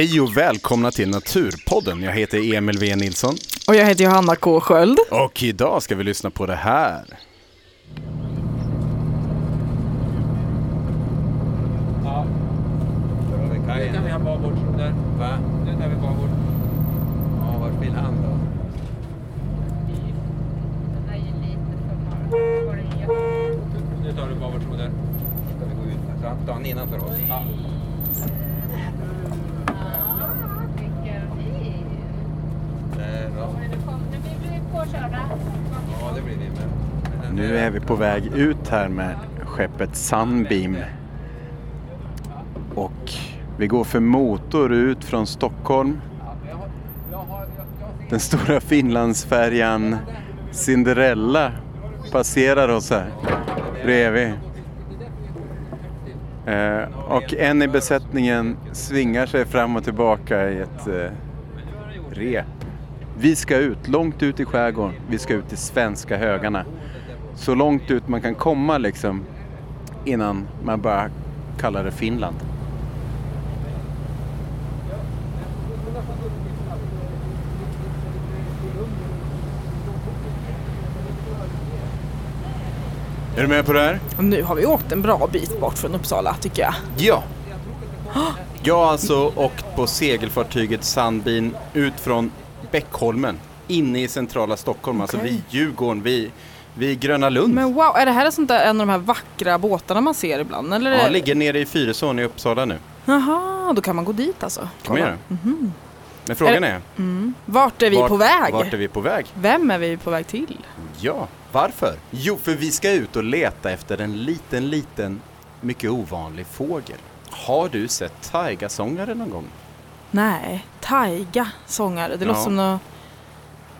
Hej och välkomna till Naturpodden. Jag heter Emil V Nilsson Och jag heter Johanna K Sköld. och idag ska vi lyssna på det här. Ja. Nu kan vi ha babord där. Va? Nu tar vi babord. Ja, vart vill han då? Nu tar du babordsoder. Ska vi gå ut? Ta han innanför oss. Ja. Där då. Ja, det blir vi med. Men den nu är vi på väg ut här med skeppet Sunbeam. Och vi går för motor ut från Stockholm. Den stora Finlandsfärjan Cinderella passerar oss här bredvid. Eh, och en i besättningen svingar sig fram och tillbaka i ett eh, rep. Vi ska ut, långt ut i skärgården. Vi ska ut i svenska högarna. Så långt ut man kan komma liksom innan man bara kallar det Finland. Är du med på det här? Nu har vi åkt en bra bit bort från Uppsala tycker jag. Ja. Jag har alltså åkt på segelfartyget Sandbin ut från Bäckholmen inne i centrala Stockholm, alltså Okej. vid Djurgården, vid, vid Gröna Lund. Men wow, är det här sånt där, en av de här vackra båtarna man ser ibland? Eller? Ja, ligger nere i Fyrisån i Uppsala nu. Jaha, då kan man gå dit alltså. kan man göra. Men frågan är, Vart är vi vart, på väg? vart är vi på väg? Vem är vi på väg till? Ja, varför? Jo, för vi ska ut och leta efter en liten, liten, mycket ovanlig fågel. Har du sett taigasångare någon gång? Nej, taiga sångare. Det Ja. låter som någon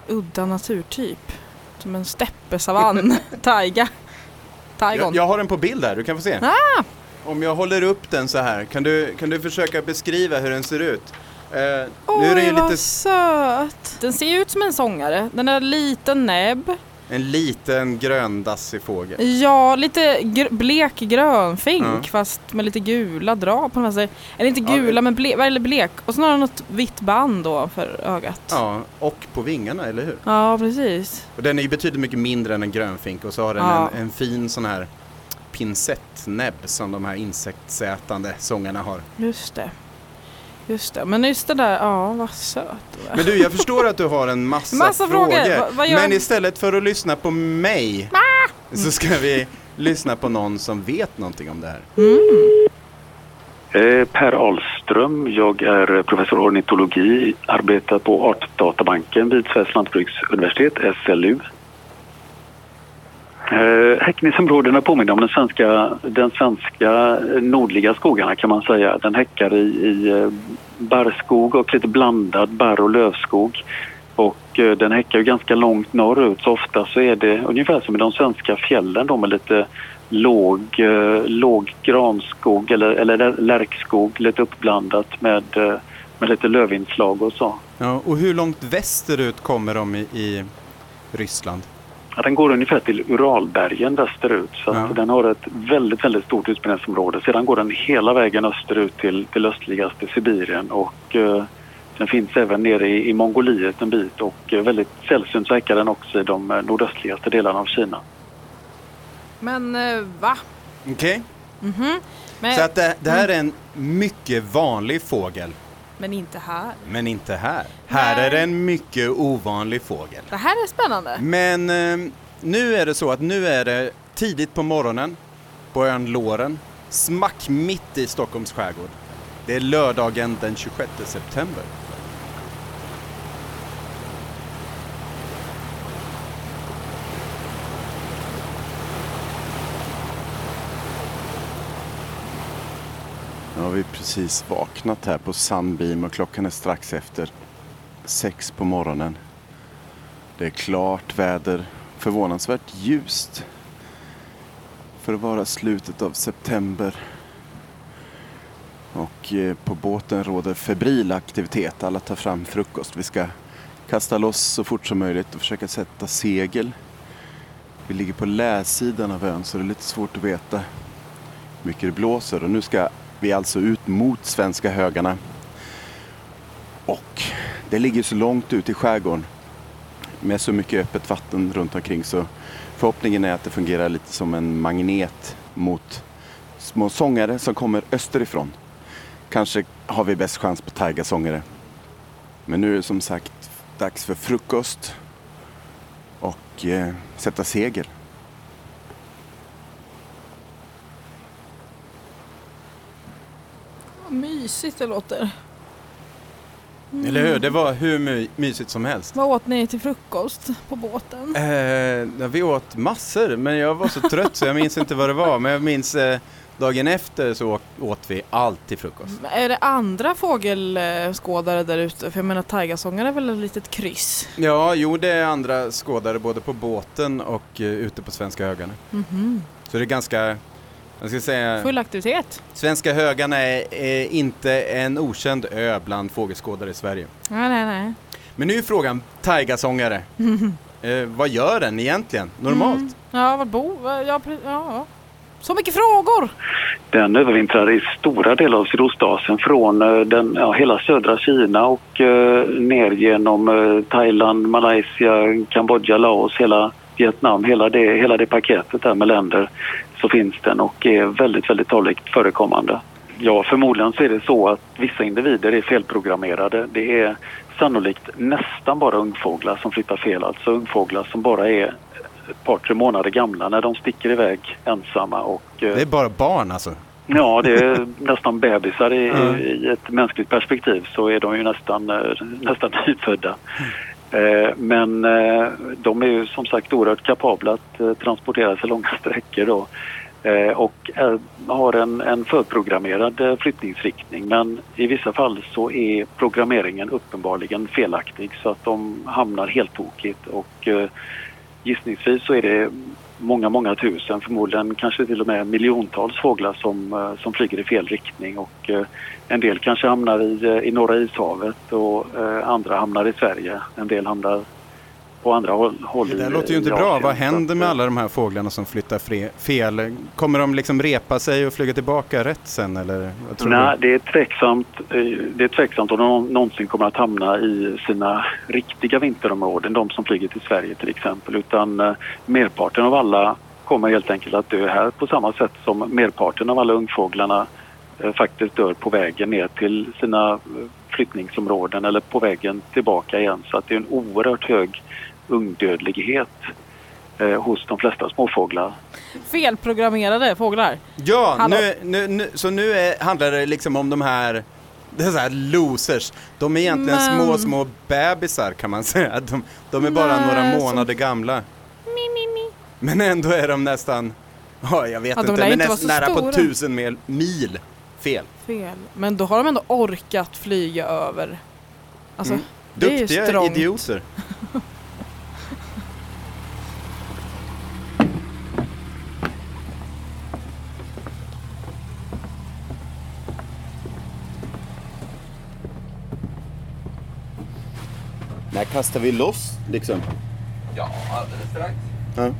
udda naturtyp. Som en steppesavann. taiga. Taigon. Jag, jag har den på bild här, du kan få se. Ah! Om jag håller upp den så här, kan du, kan du försöka beskriva hur den ser ut? Eh, Oj, nu är den ju vad lite söt! Den ser ut som en sångare. Den har liten näbb. En liten gröndassig fågel. Ja, lite gr- blek grönfink Ja. fast med lite gula drag på något sätt. Eller inte Ja, gula det- men blek, eller blek. Och så har den något vitt band då för ögat. Ja, och på vingarna, eller hur? Ja, precis. Och den är ju betydligt mycket mindre än en grönfink och så har den Ja. en, en fin sån här pincettnäbb som de här insektsätande sångarna har. Just det. Just det. Men just det där, ja vad söt du är. Men du, jag förstår att du har en massa, Massa frågor. Va- vad gör- Men istället för att lyssna på mig så ska vi lyssna på någon som vet någonting om det här. Eh, Per Ahlström, jag är professor i ornitologi, arbetar på Artdatabanken vid Sveriges lantbruksuniversitet, SLU. Eh, häckningsområdena påminner om den svenska, den svenska eh, nordliga skogarna kan man säga. Den häckar i, i eh, barrskog och lite blandad barr och lövskog. Och eh, den häckar ju ganska långt norrut så ofta så är det ungefär som i de svenska fjällen då med lite låg, eh, låg granskog eller, eller lärkskog lite uppblandat med, eh, med lite lövinslag och så. Ja, och hur långt västerut kommer de i, i Ryssland? Ja, den går ungefär till Uralbergen västerut så Ja. den har ett väldigt, väldigt stort utbredningsområde. Sedan går den hela vägen österut till, till östligaste Sibirien och eh, den finns även nere i, i Mongoliet en bit och eh, väldigt sällsynt så den också i de eh, nordöstligaste delarna av Kina. Men eh, va? Okej? Men, Så att det, det här är en mycket vanlig fågel, men inte här. men inte här. Här Nej. är det en mycket ovanlig fågel. Det här är spännande. Men eh, nu är det så att nu är det tidigt på morgonen på ön Låren, smack mitt i Stockholms skärgård. Det är lördagen den 26 september. Nu har vi precis vaknat här på Sunbeam och klockan är strax efter sex på morgonen. Det är klart väder, förvånansvärt ljust för att vara slutet av september. Och eh, på båten råder febril aktivitet. Alla tar fram frukost. Vi ska kasta loss så fort som möjligt och försöka sätta segel. Vi ligger på läsidan av ön så det är lite svårt att veta hur mycket det blåser. Och nu ska vi alltså ut mot svenska högarna. Och det ligger så långt ut i skärgården med så mycket öppet vatten runt omkring så förhoppningen är att det fungerar lite som en magnet mot små sångare som kommer österifrån. Kanske har vi bäst chans på taigasångare. Men nu är det som sagt dags för frukost och eh, sätta segel. Mysigt det låter. Eller hur? Det var hur my- mysigt som helst. Vad åt ni till frukost på båten? Eh, vi åt massor, men jag var så trött så jag minns inte vad det var. Men jag minns eh, dagen efter så åt, vi allt till frukost. Är det andra fågelskådare där ute? För jag menar taigasångare är väl ett litet kryss? Ja, jo det är andra skådare både på båten och eh, ute på Svenska högarna. Mhm. Så det är ganska, jag ska säga, Full aktivitet? Svenska högarna är, är inte en okänd ö bland fågelskådare i Sverige. Nej, nej, nej. Men nu är frågan, taigasångare, eh, vad gör den egentligen normalt? Mm. Ja, var bor... Ja, ja. Så mycket frågor! Den övervintrar i stora delar av Sydostasien från eh, den, ja, hela södra Kina och eh, ner genom eh, Thailand, Malaysia, Kambodja, Laos, hela Vietnam, hela det, hela det paketet där med länder så finns den och är väldigt, väldigt talligt förekommande. Ja, förmodligen så är det så att vissa individer är felprogrammerade. Det är sannolikt nästan bara ungfåglar som flyttar fel, alltså ungfåglar som bara är ett par, tre månader gamla när de sticker iväg ensamma och eh, Det är bara barn alltså? Ja, det är nästan bebisar. I, Ja. I ett mänskligt perspektiv så är de ju nästan, eh, nästan nyfödda. Eh, men eh, de är ju som sagt oerhört kapabla att eh, transportera sig långa sträckor då. Och har en, en förprogrammerad flyttningsriktning men i vissa fall så är programmeringen uppenbarligen felaktig så att de hamnar helt tokigt och gissningsvis så är det många, många tusen, förmodligen kanske till och med miljontals fåglar som, eh, som flyger i fel riktning och eh, en del kanske hamnar i, eh, i norra ishavet och andra hamnar i Sverige. En del hamnar på andra håll. Det där låter ju inte bra. Vad händer med alla de här fåglarna som flyttar fel? Kommer de liksom repa sig och flyga tillbaka rätt sen eller? Nej, det är tveksamt. eh, Det är tveksamt om de någonsin kommer att hamna i sina riktiga vinterområden, de som flyger till Sverige till exempel. Utan eh, merparten av alla kommer helt enkelt att dö här på samma sätt som merparten av alla ungfåglarna eh, faktiskt dör på vägen ner till sina flyttningsområden eller på vägen tillbaka igen. Så att det är en oerhört hög ungdödlighet eh, hos de flesta småfåglar. Felprogrammerade fåglar. Ja, nu, nu, nu, så nu är, handlar det liksom om de här det är så här losers. De är egentligen Men- små, små bebisar kan man säga. De, de är bara Nej, några som- månader gamla. Mi, mi, mi. Men ändå är de nästan, ja jag vet Ja, inte, men inte vara nästan så nära på stora. tusen mil, mil fel. Fel. Men då har de ändå orkat flyga över. Alltså, Mm. Duktiga idioter. När kastar vi loss liksom? Ja, alldeles strax. Ja.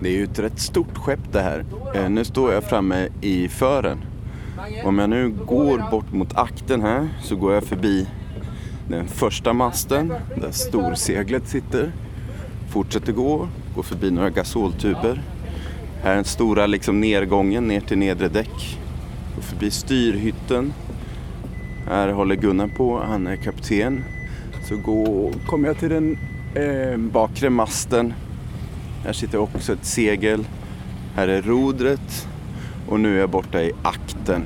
Det är ju ett rätt stort skepp det här. Eh, nu står jag framme i fören. Om jag nu går bort mot akten här så går jag förbi den första masten där storseglet sitter. Fortsätter gå, går förbi några gasoltuber. Här är den stora liksom nedgången ner till nedre däck. Går förbi styrhytten. Här håller Gunnar på, han är kapten. Så går, kommer jag till den eh, bakre masten. Här sitter också ett segel. Här är rodret. Och nu är jag borta i akten.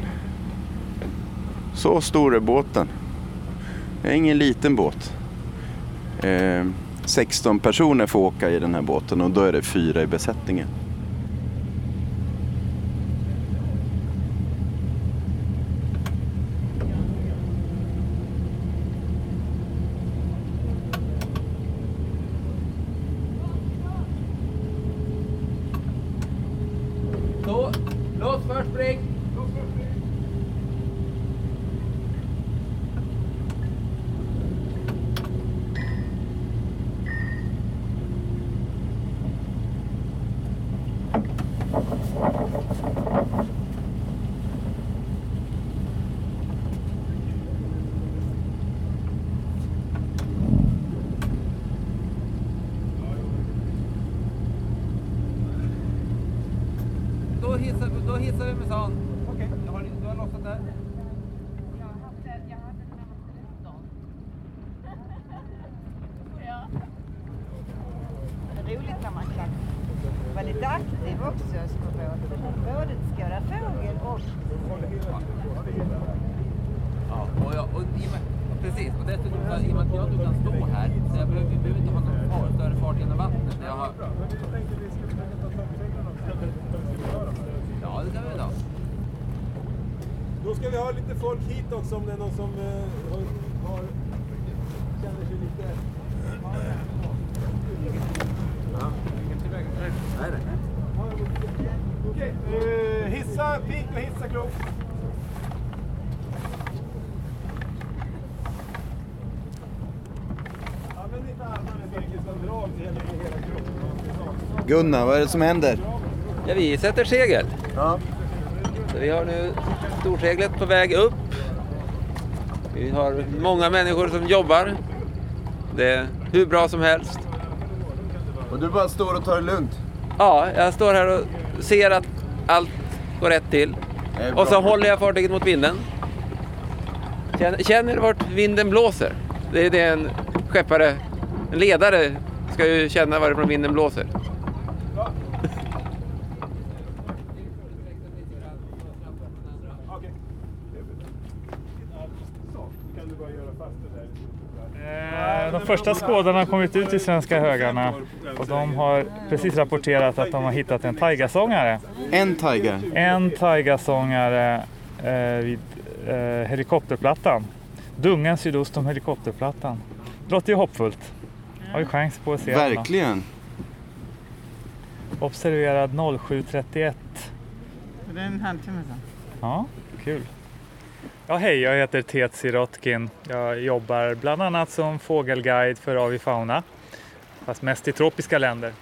Så stor är båten. Det är ingen liten båt. Eh, 16 personer får åka i den här båten och då är det fyra i besättningen. Så, låt först spring. med stan. Okej, du har lossat där. roligt när man kan vara lite aktiv också på båten. Både skåda fågel och... Ja, och jag, och i och med, precis. Och dessutom, så, i och med att jag nu kan stå här, så jag behöver, vi behöver inte ha någon far, större fart genom vattnet. Jag har... Ja, det kan vi väl ha. Då ska vi ha lite folk hit också om det är någon som eh, har, har, känner sig lite... Nej, nej. Okej, hissa pik och hissa krok. Gunnar, vad är det som händer? Ja, vi sätter segel. Ja. Så vi har nu storseglet på väg upp. Vi har många människor som jobbar. Det är hur bra som helst. Och du bara står och tar det lugnt? Ja, jag står här och ser att allt går rätt till. Och så håller jag fartyget mot vinden. Känner, känner vart vinden blåser. Det är det en skeppare, en ledare ska ju känna varifrån vinden blåser. Okej. Så, kan du bara göra fast det där. Eh, De första skådarna har kommit ut i Svenska högarna och de har precis rapporterat att de har hittat en taigasångare. En tiger. En taigasångare eh, vid eh, helikopterplattan. Dungen sydost om helikopterplattan. Det låter ju hoppfullt. Har vi chans på att se. Verkligen. Observerad 07.31. Det är en halvtimme sedan. Ja, kul. Ja, hej, jag heter Tet Sirotkin. Jag jobbar bland annat som fågelguide för Avifauna, fast mest i tropiska länder.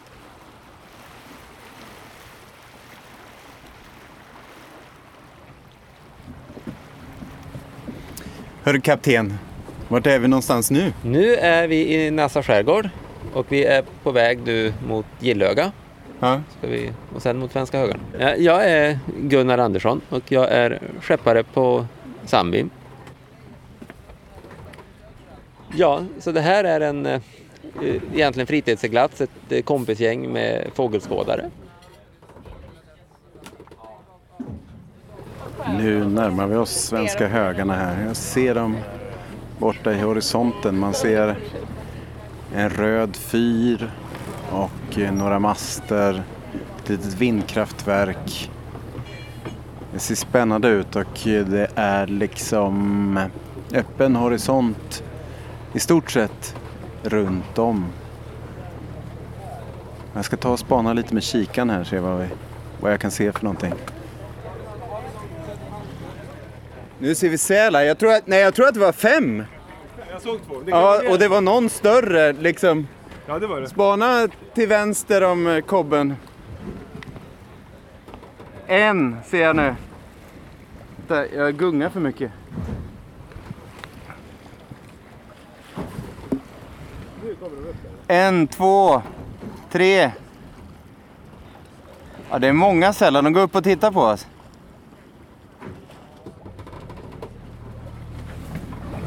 Hörru kapten, vart är vi någonstans nu? Nu är vi i Nassa skärgård och vi är på väg nu mot Gillöga. Ja. Ska vi, och sen mot Svenska högarna. Ja, Jag är Gunnar Andersson och jag är skeppare på Sambi. Ja, så det här är en eh, egentligen fritidsseglats, ett eh, kompisgäng med fågelskådare. Nu närmar vi oss Svenska högarna här. Jag ser dem borta i horisonten. Man ser en röd fyr och eh, några master, ett litet vindkraftverk. Det ser spännande ut och det är liksom öppen horisont i stort sett runt om. Jag ska ta och spana lite med kikan här och se vad, vi, vad jag kan se för någonting. Nu ser vi sälar. Jag tror att, nej, jag tror att det var fem. Jag såg två. Det Ja, och det var någon större liksom. Ja, det var det. Spana till vänster om eh, kobben. En ser jag nu. Jag gungar för mycket. En, två, tre. Ja, det är många sällan. De går upp och tittar på oss.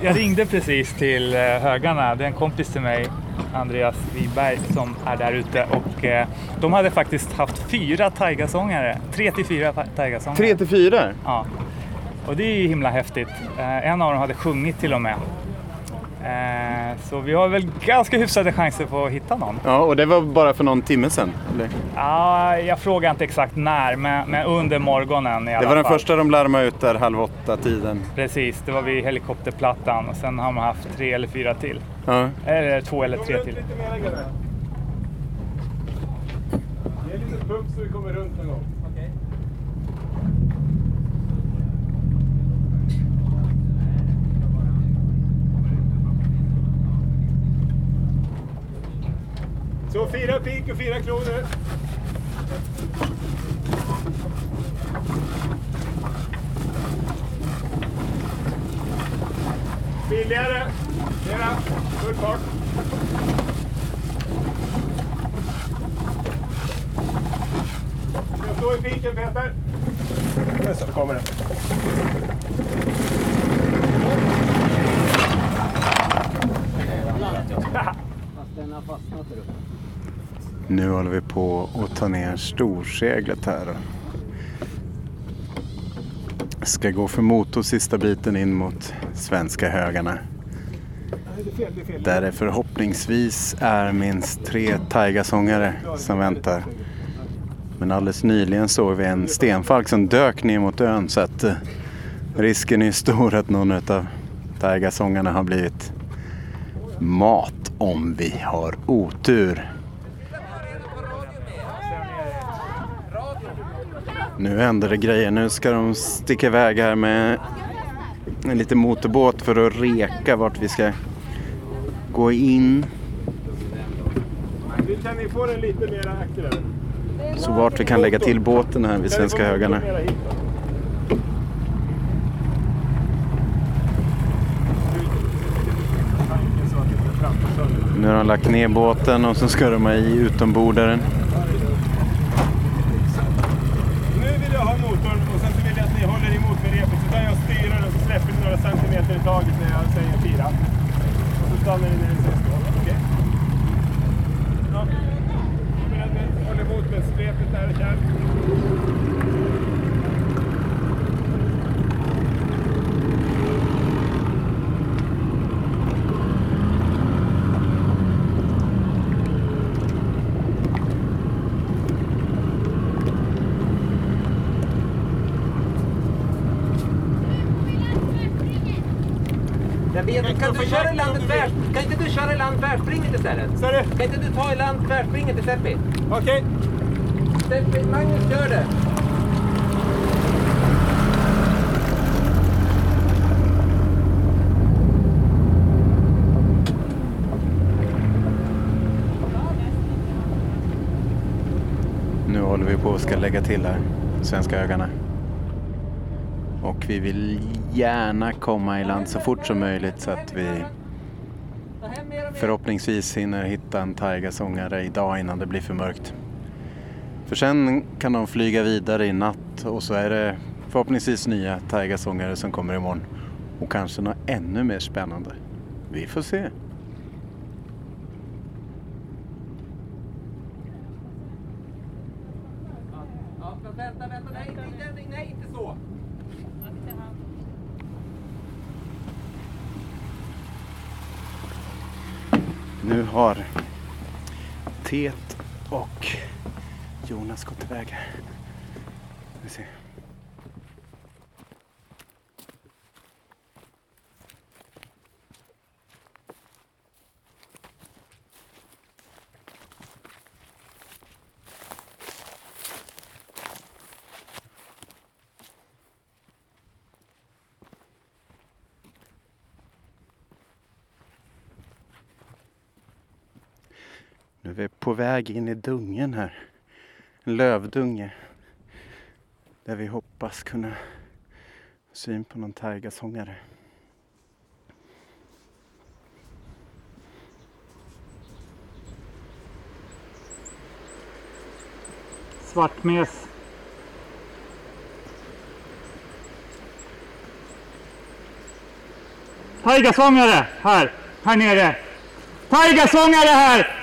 Jag ringde precis till eh, högarna. Det är en kompis till mig, Andreas Wiberg, som är där ute. Och, eh, de hade faktiskt haft fyra taigasångare. Tre till fyra ta- taigasångare. Tre till fyra. Ja. Och det är ju himla häftigt. Eh, en av dem hade sjungit till och med. Eh, så vi har väl ganska hyfsade chanser på att hitta någon. Ja, och det var bara för någon timme sedan. Eller? Ja, jag frågar inte exakt när, men, men under morgonen i alla Det var den fall. första de larmade ut där halv åtta tiden. Precis, det var vid helikopterplattan och sen har man haft tre eller fyra till. Ja. Eller två eller tre till. Lite. Ge en liten pump så vi kommer runt någon gång. Så fyra pik och fyra kronor. Billigare. Mera. Full fart. Ska jag stå i piken Peter? Så kommer den. Nu håller vi på att ta ner storseglet här. Ska gå för motor sista biten in mot svenska högarna. Där det förhoppningsvis är minst tre taigasångare som väntar. Men alldeles nyligen såg vi en stenfalk som dök ner mot ön så att eh, risken är stor att någon av taigasångarna har blivit mat om vi har otur. Nu händer det grejer. Nu ska de sticka iväg här med en liten motorbåt för att reka vart vi ska gå in. Kan ni få den lite mer aktiv? Så vart vi kan lägga till båten här vid Svenska högarna. Nu har de lagt ner båten och så ska de ha i utombordaren. Nu vill jag ha motorn och sen så vill jag att ni håller emot med repet. Så tar jag styrar och så släpper ni några centimeter i taget när jag säger fyra. Och så stannar ni när det säger stopp. Okej? Ja. Jag vill att ni håller emot med repet där och kär. Jag vet, kan du köra i land tvärs, kan inte du köra i land tvärspringet istället? Kan inte du ta i land tvärspringet i Seppi? Okej. Seppi, Magnus kör det. Nu håller vi på och ska lägga till här, Svenska högarna. Och vi vill gärna komma i land så fort som möjligt så att vi förhoppningsvis hinner hitta en taigasångare idag innan det blir för mörkt. För sen kan de flyga vidare i natt och så är det förhoppningsvis nya taigasångare som kommer imorgon. Och kanske något ännu mer spännande. Vi får se. Ja, men vänta, vänta, nej, nej, nej, nej, inte så. Nu har Tet och Jonas går tillväga. Vi ser. Vi är på väg in i dungen här. En lövdunge. Där vi hoppas kunna få syn på någon taigasångare. Svartmes. Taigasångare här, här nere. Taigasångare här!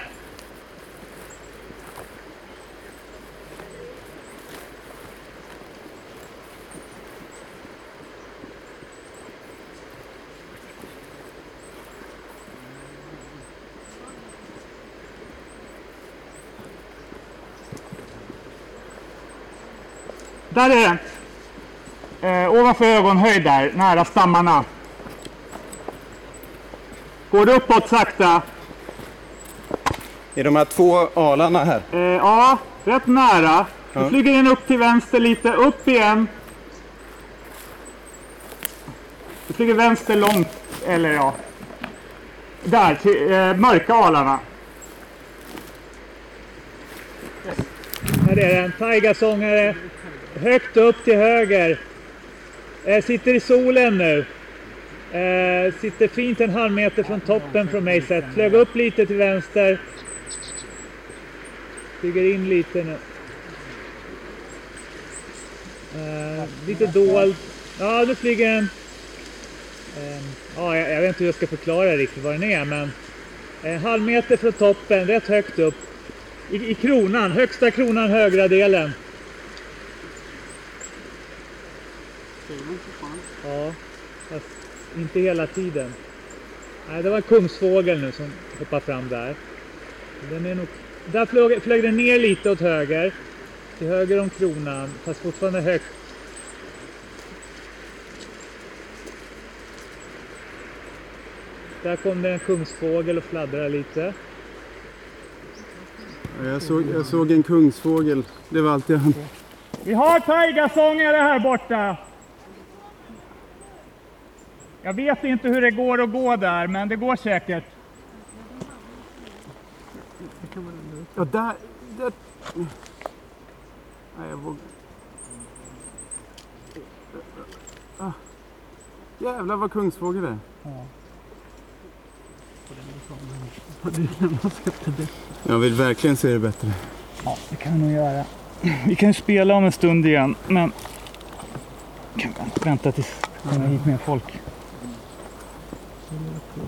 Där är den. Eh, ovanför ögonhöjd där, nära stammarna. Går det uppåt sakta? Är de här två alarna här? Eh, ja, rätt nära. Ja. Nu flyger den upp till vänster lite, upp igen. Du flyger vänster långt, eller ja. Där, till eh, mörka alarna. Här är den, taigasångare. Högt upp till höger. Eh, sitter i solen nu. Eh, sitter fint en halv meter från toppen från mig sett. Flög upp lite till vänster. Flyger in lite nu. Eh, lite dold. Ja, nu flyger den. Eh, ja, jag, jag vet inte hur jag ska förklara riktigt vad den är, men eh, en halv meter från toppen, rätt högt upp. I, I kronan, högsta kronan, högra delen. Ja, fast inte hela tiden. Nej, det var en kungsfågel nu som hoppade fram där. Den är nog... Där flög, flög den ner lite åt höger. Till höger om kronan, fast fortfarande högt. Där kom det en kungsfågel och fladdrade lite. Jag såg, jag såg en kungsfågel. Det var allt jag. Vi har taigasångare här borta. Jag vet inte hur det går att gå där, men det går säkert. Ja, där... där. Nej, jag vågar... Ah. Jävlar vad kungsfågel det är. Jag vill verkligen se det bättre. Ja, det kan vi nog göra. Vi kan ju spela om en stund igen, men kan vänta tills det kommer hit mer folk. Det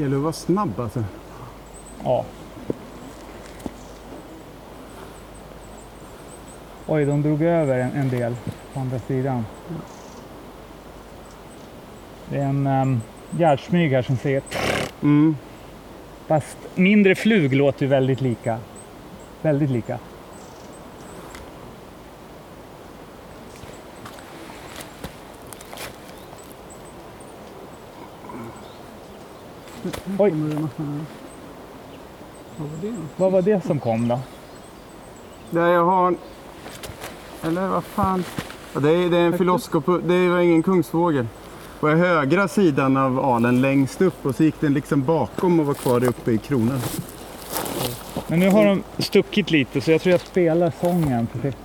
gäller att vara snabb alltså. Ja. Oj, de drog över en, en del på andra sidan. Det är en um, gärdsmyg här som säger Mm. Fast mindre flug låter ju väldigt lika. Väldigt lika. Oj. Vad var det som kom då? Där jag har... Eller vad fan? Ja, det, är, det är en filoskop. Det var ingen kungsfågel. På högra sidan av alen längst upp och så gick den liksom bakom och var kvar uppe i kronan. Men nu har de stuckit lite så jag tror jag spelar sången. för det-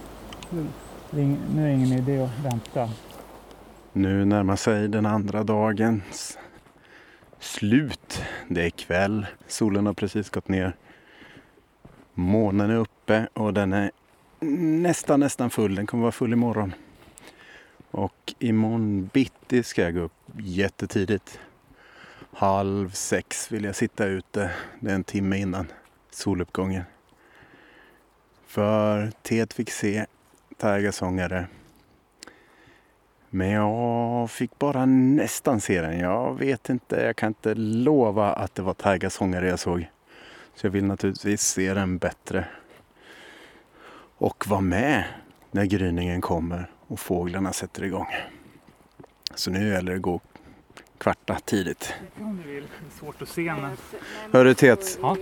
det är ing- Nu är det ingen idé att vänta. Nu närmar sig den andra dagens slut. Det är kväll. Solen har precis gått ner. Månen är uppe och den är nästan, nästan full. Den kommer vara full imorgon. Och imorgon bitti ska jag gå upp jättetidigt. Halv sex vill jag sitta ute. Det är en timme innan soluppgången. För Ted fick se Tigersångare men jag fick bara nästan se den. Jag vet inte, jag kan inte lova att det var Tigersångare jag såg. Så jag vill naturligtvis se den bättre. Och vara med när gryningen kommer och fåglarna sätter igång. Så nu gäller det att gå kvarta tidigt. Om du vill. Det är svårt att se men... Hörru Tet, Ja.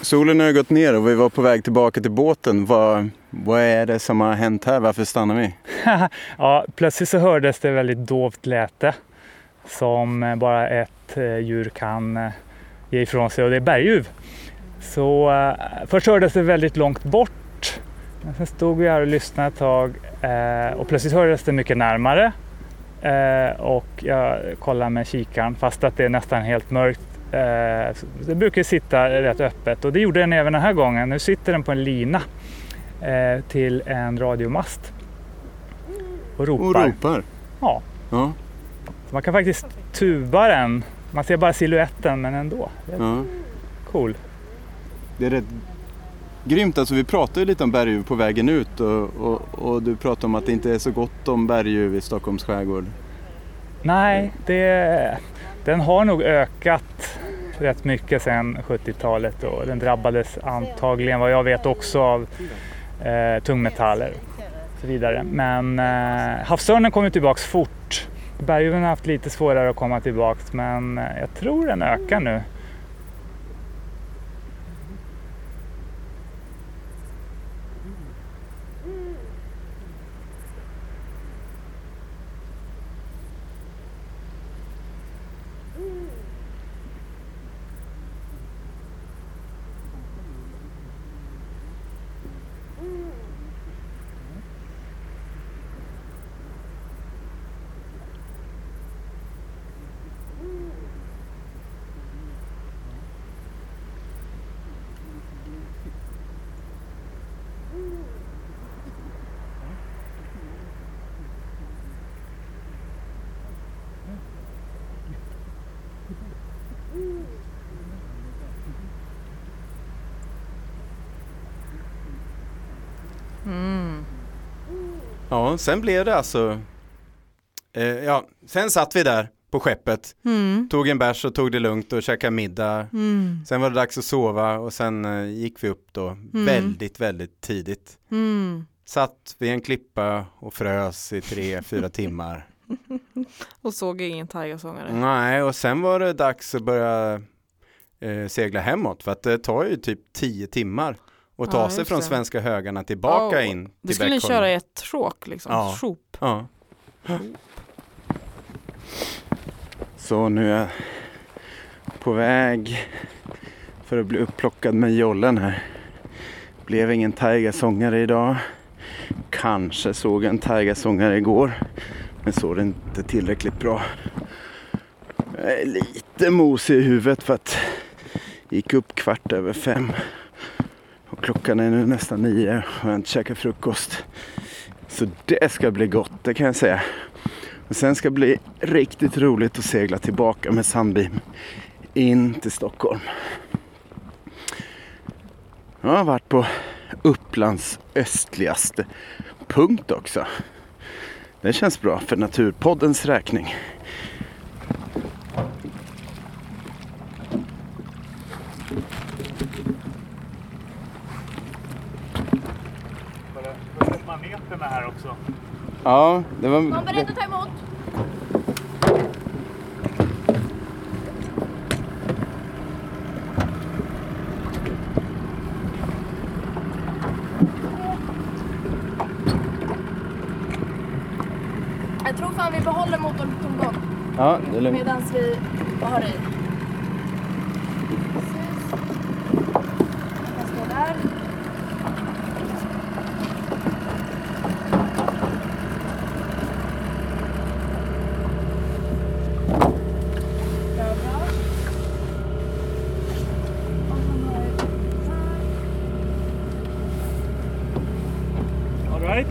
solen har gått ner och vi var på väg tillbaka till båten. Vad, vad är det som har hänt här? Varför stannar vi? ja, plötsligt så hördes det väldigt dovt läte som bara ett eh, djur kan eh, ge ifrån sig och det är berguv. Så eh, först hördes det väldigt långt bort. Men sen stod vi här och lyssnade ett tag eh, och plötsligt hördes det mycket närmare. Eh, och jag kollade med kikaren fast att det är nästan helt mörkt. Eh, det brukar sitta rätt öppet och det gjorde den även den här gången. Nu sitter den på en lina eh, till en radiomast och ropar. Och ropar. Ja, Ja, man kan faktiskt tuba den. Man ser bara siluetten men ändå. Det är ja. cool. Det är rätt grymt. Alltså, vi pratade ju lite om berguv på vägen ut och, och, och du pratade om att det inte är så gott om berguv i Stockholms skärgård. Nej, det, den har nog ökat rätt mycket sedan 70-talet och den drabbades antagligen vad jag vet också av eh, tungmetaller och så vidare. Men eh, havsörnen kommer tillbaks fort. Berguven har haft lite svårare att komma tillbaks men eh, jag tror den ökar nu. Ja, sen blev det alltså, eh, ja, sen satt vi där på skeppet, Mm. tog en bärs och tog det lugnt och käkade middag. Mm. Sen var det dags att sova och sen eh, gick vi upp då väldigt, väldigt tidigt. Mm. Satt vid en klippa och frös i tre, fyra timmar. Och såg ingen tigersångare. Nej, och sen var det dags att börja eh, segla hemåt för att det tar ju typ tio timmar att ta Ja, sig från det. svenska högarna tillbaka Oh, in till Det skulle ni Beckholm. köra i ett tråk liksom. Ja. Sjop. Ja. Så nu är jag på väg för att bli upplockad med jollen här. Blev ingen tigersångare idag. Kanske såg en tigersångare igår. Men såg det inte tillräckligt bra. Jag är lite mosig i huvudet för att gick upp kvart över fem. Klockan är nu nästan nio och jag har inte käkat frukost. Så det ska bli gott, det kan jag säga. Och sen ska det bli riktigt roligt att segla tillbaka med Sandbeam in till Stockholm. Jag har varit på Upplands östligaste punkt också. Det känns bra för Naturpoddens räkning. Var det maneterna här också? Ja, det var... Var beredd att ta emot. Jag tror fan vi behåller motorn på tomgång Ja, det är lugnt. medan vi har i. Precis. Den står där. Bra, bra. Och sen har vi här. All right.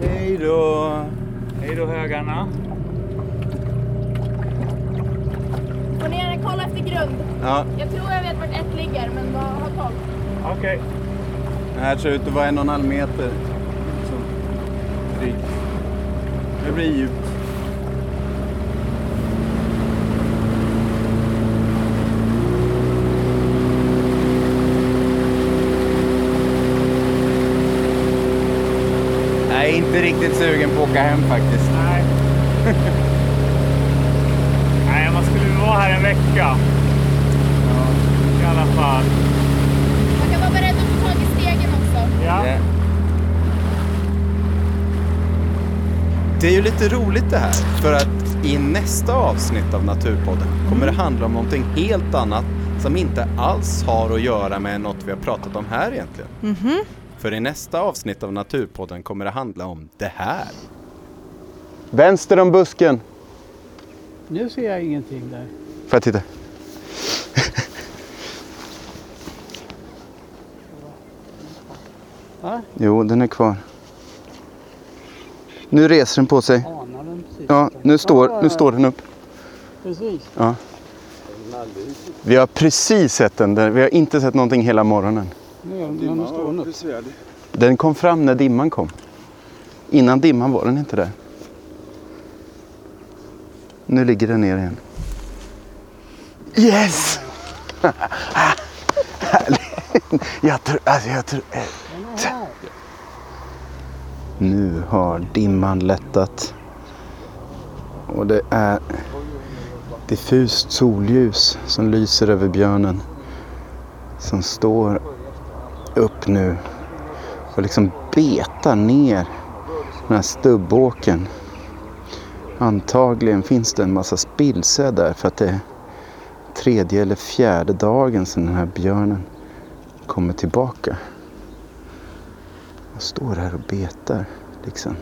Hej då! Hej då högarna. Gå ner och kolla efter grund. Ja, Jag tror jag vet vart ett ligger, men bara ha koll. Okej. det vara en och en halv meter. Så, drygt. Det blir djupt. Jag är inte riktigt sugen på att åka hem faktiskt. Nej. Nej, man skulle vara här en vecka. I alla fall. Man kan vara beredd att få tag i stegen också. Ja. Det är ju lite roligt det här, för att i nästa avsnitt av Naturpodden kommer det handla om någonting helt annat som inte alls har att göra med något vi har pratat om här egentligen. För i nästa avsnitt av Naturpodden kommer det handla om det här. Vänster om busken. Nu ser jag ingenting där. Får jag titta? Jo, den är kvar. Nu reser den på sig. Ja, nu står, nu står den upp. Precis. Ja. Vi har precis sett den, där. vi har inte sett någonting hela morgonen. Den kom fram när dimman kom. Innan dimman var den inte där. Nu ligger den ner igen. Yes! Härligt! Jag tror, alltså jag tror... Nu har dimman lättat. Och det är diffust solljus som lyser över björnen. Som står upp nu och liksom betar ner den här stubbåken. Antagligen finns det en massa spillsäd där för att det är tredje eller fjärde dagen sedan den här björnen kommer tillbaka. Jag står här och betar liksom.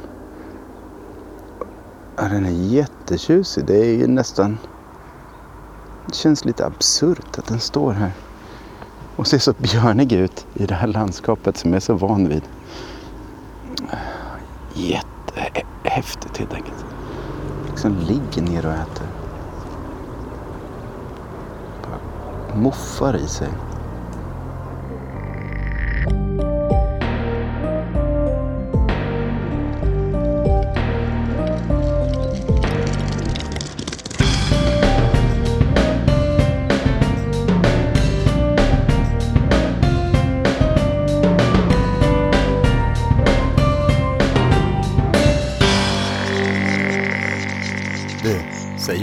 Ja, den är jättetjusig. Det är ju nästan... Det känns lite absurt att den står här och ser så björnig ut i det här landskapet som jag är så van vid. Jättehäftigt helt enkelt. Liksom ligger ner och äter. moffar i sig.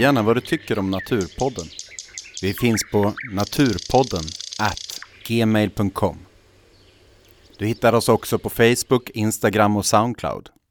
Säg gärna vad du tycker om Naturpodden. Vi finns på naturpodden at gmail.com. Du hittar oss också på Facebook, Instagram och Soundcloud.